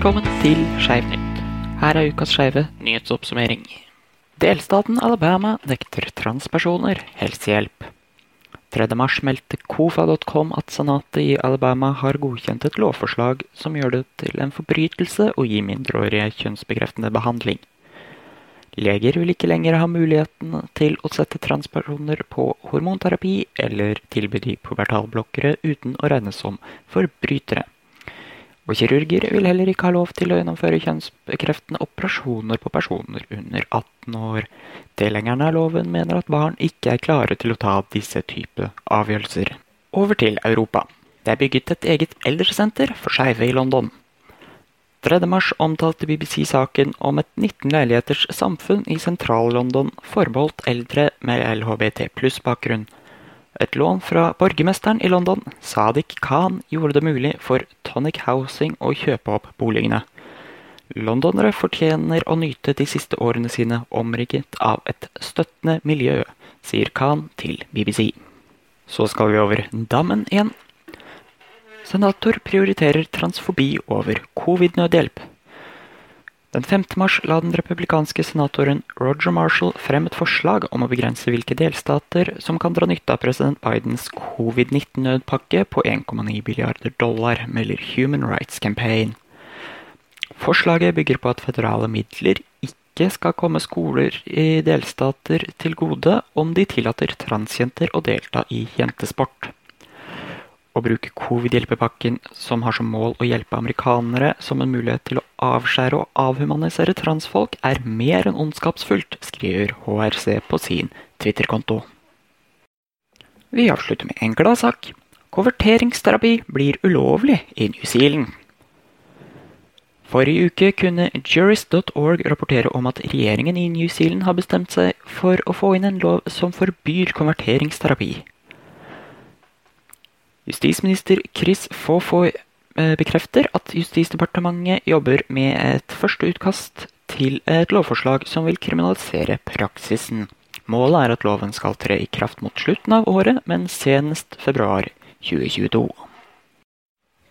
Velkommen til Skeivnytt. Her er ukas skeive nyhetsoppsummering. Delstaten Alabama nekter transpersoner helsehjelp. 3. mars meldte KOFA.com at senatet i Alabama har godkjent et lovforslag som gjør det til en forbrytelse å gi mindreårige kjønnsbekreftende behandling. Leger vil ikke lenger ha muligheten til å sette transpersoner på hormonterapi eller tilby de pubertalblokkere uten å regnes som forbrytere. Og kirurger vil heller ikke ha lov til å gjennomføre kjønnsbekreftende operasjoner på personer under 18 år. Tilhengerne av loven mener at barn ikke er klare til å ta disse type avgjørelser. Over til Europa. Det er bygget et eget eldresenter for skeive i London. 3. mars omtalte BBC saken om et 19 leiligheters samfunn i sentral-London forbeholdt eldre med LHBT pluss-bakgrunn. Et lån fra borgermesteren i London, Sadiq Khan, gjorde det mulig for Tonic Housing å kjøpe opp boligene. Londonere fortjener å nyte de siste årene sine omrigget av et støttende miljø, sier Khan til BBC. Så skal vi over dammen igjen. Senator prioriterer transfobi over covid-nødhjelp. Den 5. mars la den republikanske senatoren Roger Marshall frem et forslag om å begrense hvilke delstater som kan dra nytte av president Bidens covid-19-nødpakke på 1,9 milliarder dollar, melder Human Rights Campaign. Forslaget bygger på at føderale midler ikke skal komme skoler i delstater til gode om de tillater transjenter å delta i jentesport. Å bruke covid-hjelpepakken, som har som mål å hjelpe amerikanere, som en mulighet til å avskjære og avhumanisere transfolk, er mer enn ondskapsfullt, skriver HRC på sin Twitter-konto. Vi avslutter med en gladsak. Konverteringsterapi blir ulovlig i New Zealand. Forrige uke kunne jurist.org rapportere om at regjeringen i New Zealand har bestemt seg for å få inn en lov som forbyr konverteringsterapi. Justisminister Chris Fofoy bekrefter at Justisdepartementet jobber med et første utkast til et lovforslag som vil kriminalisere praksisen. Målet er at loven skal tre i kraft mot slutten av året, men senest februar 2022.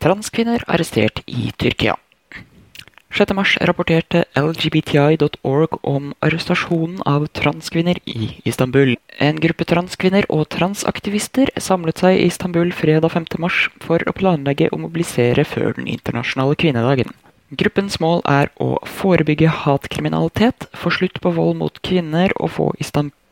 Transkvinner arrestert i Tyrkia. 6. mars rapporterte LGBTI.org om arrestasjonen av transkvinner i Istanbul. En gruppe transkvinner og transaktivister samlet seg i Istanbul fredag 5. mars for å planlegge å mobilisere før den internasjonale kvinnedagen. Gruppens mål er å forebygge hatkriminalitet, få slutt på vold mot kvinner og få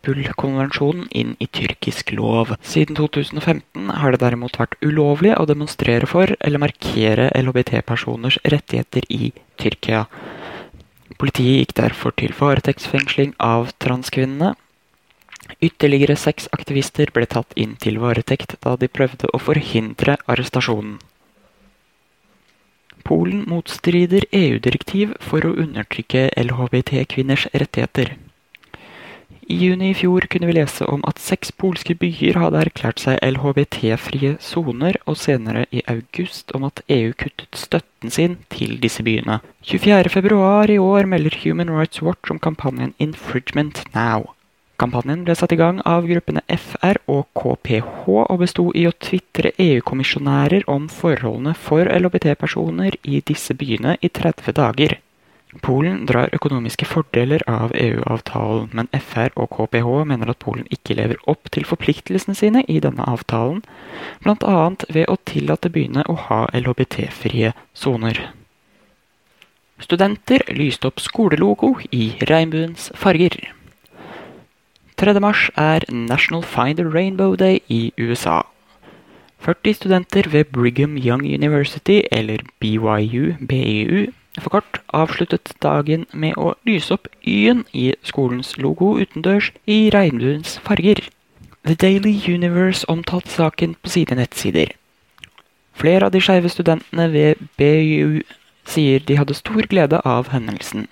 Istanbul-konvensjonen inn i tyrkisk lov. Siden 2015 har det derimot vært ulovlig å demonstrere for eller markere LHBT-personers rettigheter i Tyrkia. Politiet gikk derfor til varetektsfengsling av transkvinnene. Ytterligere seks aktivister ble tatt inn til varetekt da de prøvde å forhindre arrestasjonen. Polen motstrider EU-direktiv for å undertrykke LHBT-kvinners rettigheter. I juni i fjor kunne vi lese om at seks polske byer hadde erklært seg LHBT-frie soner, og senere i august om at EU kuttet støtten sin til disse byene. 24.2 i år melder Human Rights Watch om kampanjen Infringement Now. Kampanjen ble satt i gang av gruppene FR og KPH, og besto i å tvitre EU-kommisjonærer om forholdene for LHBT-personer i disse byene i 30 dager. Polen drar økonomiske fordeler av EU-avtalen, men FR og KPH mener at Polen ikke lever opp til forpliktelsene sine i denne avtalen, bl.a. ved å tillate byene å ha LHBT-frie soner. Studenter lyste opp skolelogo i regnbuens farger. 3. mars er National Find a Rainbow Day i USA. 40 studenter ved Brigham Young University, eller BYU, BYU, for kort, avsluttet dagen med å lyse opp Y-en i skolens logo utendørs i regnbuens farger. The Daily Universe omtalte saken på sine nettsider. Flere av de skeive studentene ved BYU sier de hadde stor glede av hendelsen.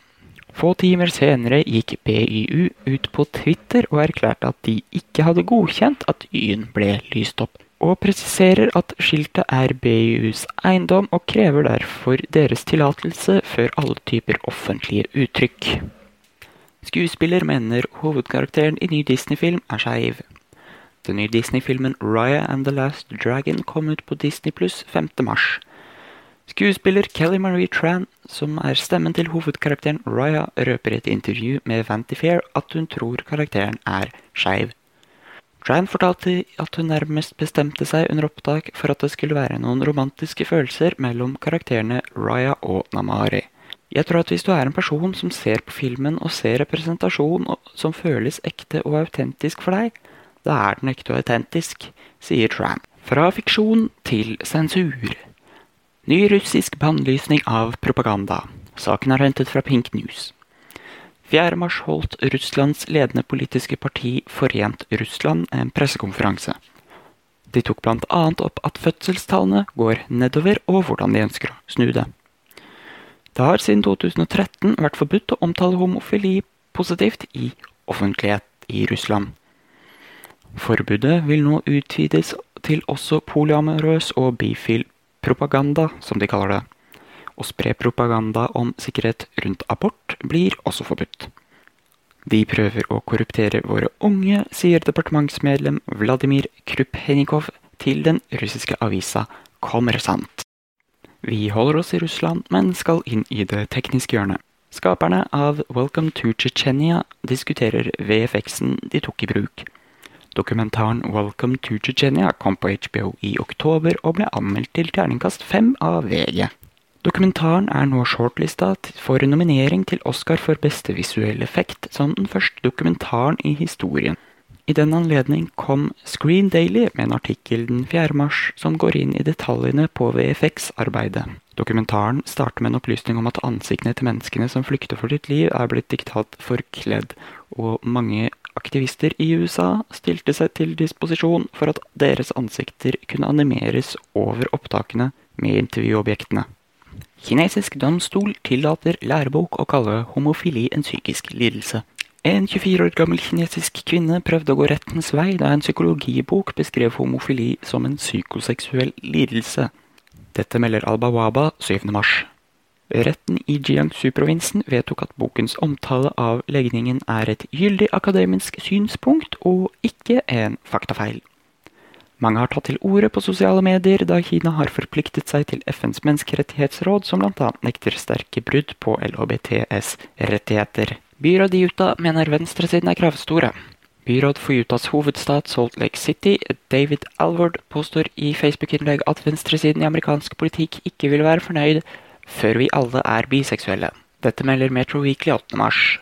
Få timer senere gikk BYU ut på Twitter og erklærte at de ikke hadde godkjent at Y-en ble lyst opp, og presiserer at skiltet er BYUs eiendom og krever derfor deres tillatelse før alle typer offentlige uttrykk. Skuespiller mener hovedkarakteren i ny Disney-film er skeiv. Den nye Disney-filmen Raya and the Last Dragon kom ut på Disney pluss 5. mars. Skuespiller Kelly Marie Tran, som er stemmen til hovedkarakteren Raya, røper i et intervju med Vantifair at hun tror karakteren er skeiv. Tran fortalte at hun nærmest bestemte seg under opptak for at det skulle være noen romantiske følelser mellom karakterene Raya og Namari. Jeg tror at hvis du er en person som ser på filmen og ser representasjon som føles ekte og autentisk for deg, da er den ekte og autentisk, sier Tram. Fra fiksjon til sensur. Ny russisk bannlysning av propaganda. Saken er hentet fra Pink News. 4. mars holdt Russlands ledende politiske parti Forent Russland en pressekonferanse. De tok bl.a. opp at fødselstallene går nedover, og hvordan de ønsker å snu det. Det har siden 2013 vært forbudt å omtale homofili positivt i offentlighet i Russland. Forbudet vil nå utvides til også polyamorøs og bifil propaganda, som de kaller det. Å spre propaganda om sikkerhet rundt abort blir også forbudt. De prøver å korruptere våre unge, sier departementsmedlem Vladimir Kruphenikov til den russiske avisa Kommersant. Vi holder oss i Russland, men skal inn i det tekniske hjørnet. Skaperne av Welcome to Tsjetsjenia diskuterer VFX-en de tok i bruk. Dokumentaren Welcome to Tsjetsjenia kom på HBO i oktober og ble anmeldt til terningkast fem av VG. Dokumentaren er nå shortlista for nominering til Oscar for beste visuell effekt som den første dokumentaren i historien. I den anledning kom Screen Daily med en artikkel den 4. mars som går inn i detaljene på VFX-arbeidet. Dokumentaren starter med en opplysning om at ansiktene til menneskene som flykter for sitt liv, er blitt diktat forkledd, og mange aktivister i USA stilte seg til disposisjon for at deres ansikter kunne animeres over opptakene med intervjuobjektene. Kinesisk domstol tillater lærebok å kalle homofili en psykisk lidelse. En 24 år gammel kinesisk kvinne prøvde å gå rettens vei da en psykologibok beskrev homofili som en psykoseksuell lidelse. Dette melder Al-Bawaba 7. mars. Retten i Jiangsu-provinsen vedtok at bokens omtale av legningen er et gyldig akademisk synspunkt og ikke en faktafeil. Mange har tatt til orde på sosiale medier da Kina har forpliktet seg til FNs menneskerettighetsråd, som bl.a. nekter sterke brudd på LHBTS-rettigheter. Byrådet i Utah mener venstresiden er kravstore. Byråd for Utahs hovedstad Salt Lake City, David Alvord, påstår i Facebook-innlegg at venstresiden i amerikansk politikk ikke vil være fornøyd før vi alle er biseksuelle. Dette melder Metro Weekly 8. mars.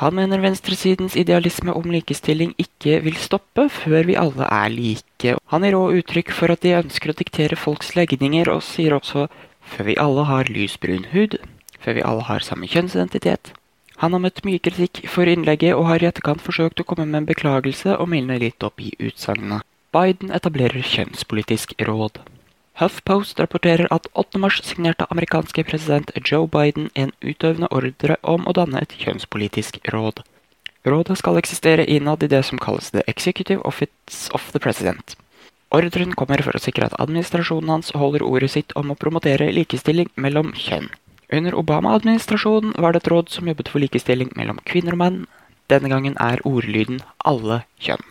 Han mener venstresidens idealisme om likestilling ikke vil stoppe før vi alle er like. Han gir òg uttrykk for at de ønsker å diktere folks legninger, og sier også før vi alle har lysbrun hud, før vi alle har samme kjønnsidentitet, han har møtt mye kritikk for innlegget og har i etterkant forsøkt å komme med en beklagelse og mildne litt opp i utsagnene. Biden etablerer kjønnspolitisk råd. HuffPost rapporterer at 8. mars signerte amerikanske president Joe Biden en utøvende ordre om å danne et kjønnspolitisk råd. Rådet skal eksistere innad i det som kalles The Executive Office of the President. Ordren kommer for å sikre at administrasjonen hans holder ordet sitt om å promotere likestilling mellom kjønn. Under Obama-administrasjonen var det et råd som jobbet for likestilling mellom kvinner og menn. Denne gangen er ordlyden 'alle kjønn'.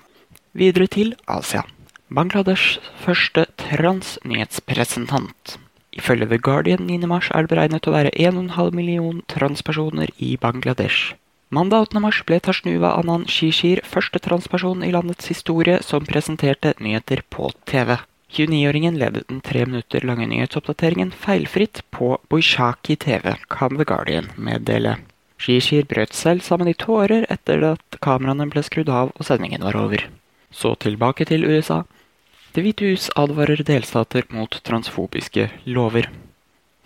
Videre til Asia. Bangladesh første transnyhetspresentant. Ifølge The Guardian 9. mars er det beregnet å være 1,5 million transpersoner i Bangladesh. Mandag 8. mars ble Tashnuva Anan Shishir første transperson i landets historie som presenterte nyheter på TV. 29-åringen ledet den tre minutter lange nyhetsoppdateringen feilfritt på Boishaki TV, kan The Guardian meddele. Shishir brøt selv sammen i tårer etter at kameraene ble skrudd av og sendingen var over. Så tilbake til USA. Det hvite hus advarer delstater mot transfobiske lover.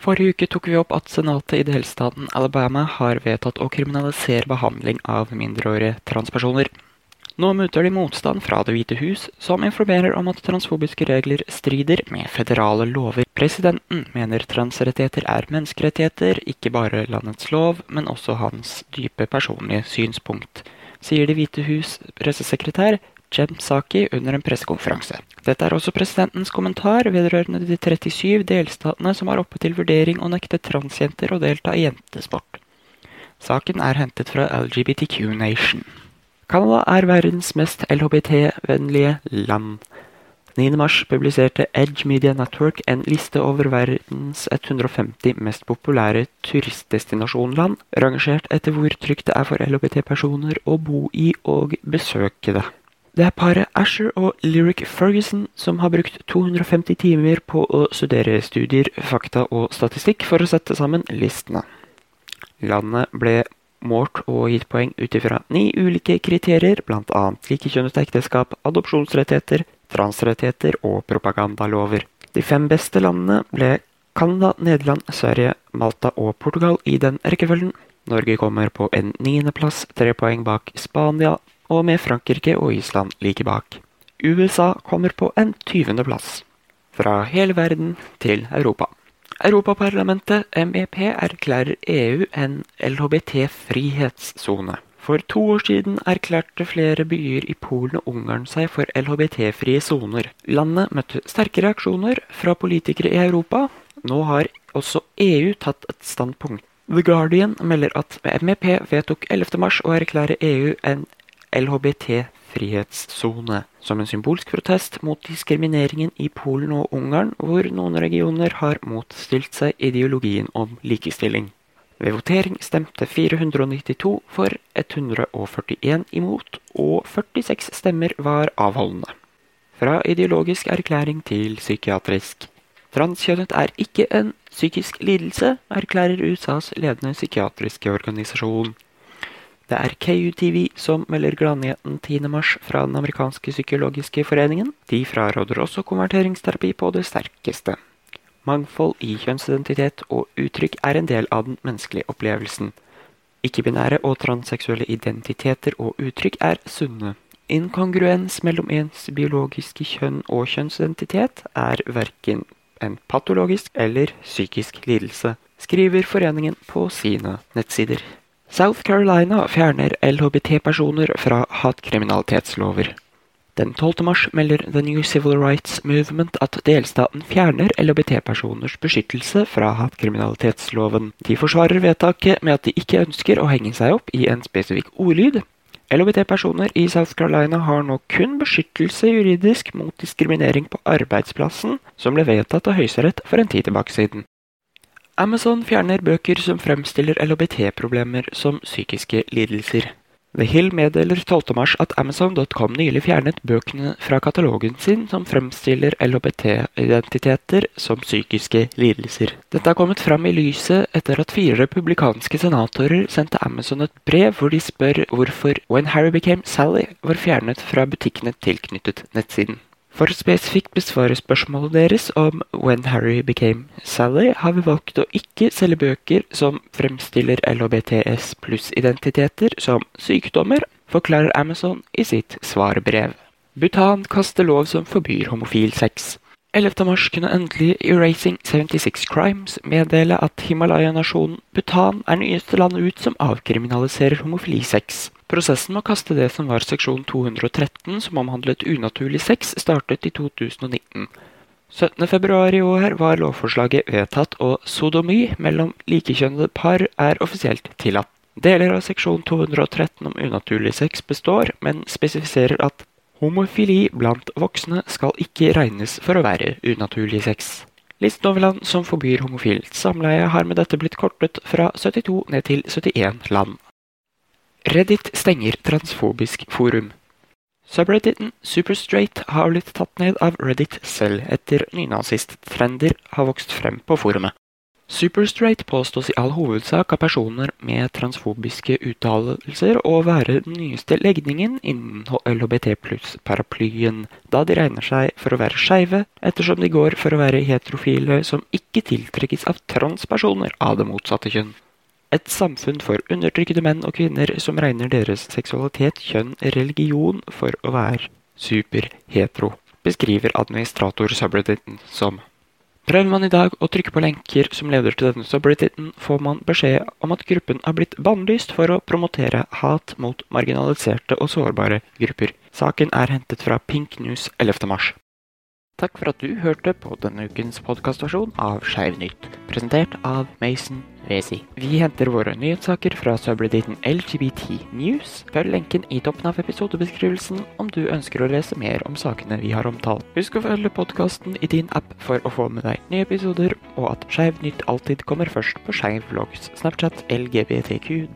Forrige uke tok vi opp at senatet i delstaten Alabama har vedtatt å kriminalisere behandling av mindreårige transpersoner. Nå møter de motstand fra Det hvite hus, som informerer om at transfobiske regler strider med føderale lover. Presidenten mener transrettigheter er menneskerettigheter, ikke bare landets lov, men også hans dype personlige synspunkt, sier Det hvite hus pressesekretær Jem Saki under en pressekonferanse. Dette er også presidentens kommentar vedrørende de 37 delstatene som har oppe til vurdering å nekte transjenter å delta i jentesport. Saken er hentet fra LGBTQ Nation. Canada er verdens mest LHBT-vennlige land. 9.3 publiserte Edge Media Network en liste over verdens 150 mest populære turistdestinasjonland, rangert etter hvor trygt det er for LHBT-personer å bo i og besøke det. Det er paret Asher og Lyric Ferguson som har brukt 250 timer på å studere studier, fakta og statistikk for å sette sammen listene. Landet ble målt og gitt poeng ut ifra ni ulike kriterier, bl.a. likekjønnet ekteskap, adopsjonsrettigheter, transrettigheter og propagandalover. De fem beste landene ble Canada, Nederland, Sverige, Malta og Portugal i den rekkefølgen. Norge kommer på en niendeplass, tre poeng bak Spania, og med Frankrike og Island like bak. USA kommer på en tyvendeplass. Fra hele verden til Europa. Europaparlamentet, MEP, erklærer EU en LHBT-frihetssone. For to år siden erklærte flere byer i Polen og Ungarn seg for LHBT-frie soner. Landet møtte sterke reaksjoner fra politikere i Europa. Nå har også EU tatt et standpunkt. The Guardian melder at MEP vedtok 11.3 å erklære EU en LHBT-frihetssone som en symbolsk protest mot diskrimineringen i Polen og Ungarn, hvor noen regioner har motstilt seg ideologien om likestilling. Ved votering stemte 492 for, 141 imot, og 46 stemmer var avholdende. Fra ideologisk erklæring til psykiatrisk. Transkjønnet er ikke en psykisk lidelse, erklærer USAs ledende psykiatriske organisasjon. Det er KUTV som melder gladnyheten 10.3 fra den amerikanske psykologiske foreningen. De fraråder også konverteringsterapi på det sterkeste. Mangfold i kjønnsidentitet og uttrykk er en del av den menneskelige opplevelsen. Ikke-binære og transseksuelle identiteter og uttrykk er sunne. Inkongruens mellom ens biologiske kjønn og kjønnsidentitet er verken en patologisk eller psykisk lidelse, skriver foreningen på sine nettsider. South Carolina fjerner LHBT-personer fra hatkriminalitetslover. Den 12. mars melder The New Civil Rights Movement at delstaten fjerner LHBT-personers beskyttelse fra hatkriminalitetsloven. De forsvarer vedtaket med at de ikke ønsker å henge seg opp i en spesifikk ordlyd. LHBT-personer i South Carolina har nå kun beskyttelse juridisk mot diskriminering på arbeidsplassen, som ble vedtatt av Høyesterett for en tid tilbake siden. Amazon fjerner bøker som fremstiller LHBT-problemer som psykiske lidelser. The Hill meddeler 12.3 at Amazon.com nylig fjernet bøkene fra katalogen sin som fremstiller LHBT-identiteter som psykiske lidelser. Dette har kommet fram i lyset etter at fire republikanske senatorer sendte Amazon et brev hvor de spør hvorfor When Harry Became Sally var fjernet fra butikkene tilknyttet nettsiden. For å spesifikt besvare spørsmålet deres om When Harry Became Sally, har vi valgt å ikke selge bøker som fremstiller LHBTS pluss-identiteter som sykdommer, forklarer Amazon i sitt svarbrev. Bhutan kaster lov som forbyr homofil sex. 11. mars kunne endelig Erasing 76 Crimes meddele at Himalaya-nasjonen Bhutan er nyeste land ut som avkriminaliserer homofili sex. Prosessen med å kaste det som var seksjon 213, som omhandlet unaturlig sex, startet i 2019. 17.2 i år var lovforslaget vedtatt, og sodomi mellom likekjønnede par er offisielt tillatt. Deler av seksjon 213 om unaturlig sex består, men spesifiserer at homofili blant voksne skal ikke regnes for å være unaturlig sex. Listen over land som forbyr homofilt samleie, har med dette blitt kortet fra 72 ned til 71 land. Reddit stenger transfobisk forum. Subredditen Superstraight har blitt tatt ned av Reddit selv etter nynazisttrender har vokst frem på forumet. Superstraight påstås i all hovedsak av personer med transfobiske uttalelser å være den nyeste legningen innen LHBT pluss-paraplyen, da de regner seg for å være skeive, ettersom de går for å være heterofile som ikke tiltrekkes av transpersoner av det motsatte kjønn. Et samfunn for undertrykkede menn og kvinner som regner deres seksualitet, kjønn, religion for å være superhetero, beskriver administrator subredditen som. Prøver man i dag å trykke på lenker som leder til denne subredditen, får man beskjed om at gruppen har blitt bannlyst for å promotere hat mot marginaliserte og sårbare grupper. Saken er hentet fra Pink News 11. mars. Takk for at du hørte på denne ukens podkastversjon av Skeiv nytt, presentert av Mason vil jeg si. Vi henter våre nyhetssaker fra subrediten LGBT News. Følg lenken i toppen av episodebeskrivelsen om du ønsker å lese mer om sakene vi har omtalt. Husk å følge podkasten i din app for å få med deg nye episoder, og at Skeiv nytt alltid kommer først på Skeiv vlogs, Snapchat, lgbtq.vlog.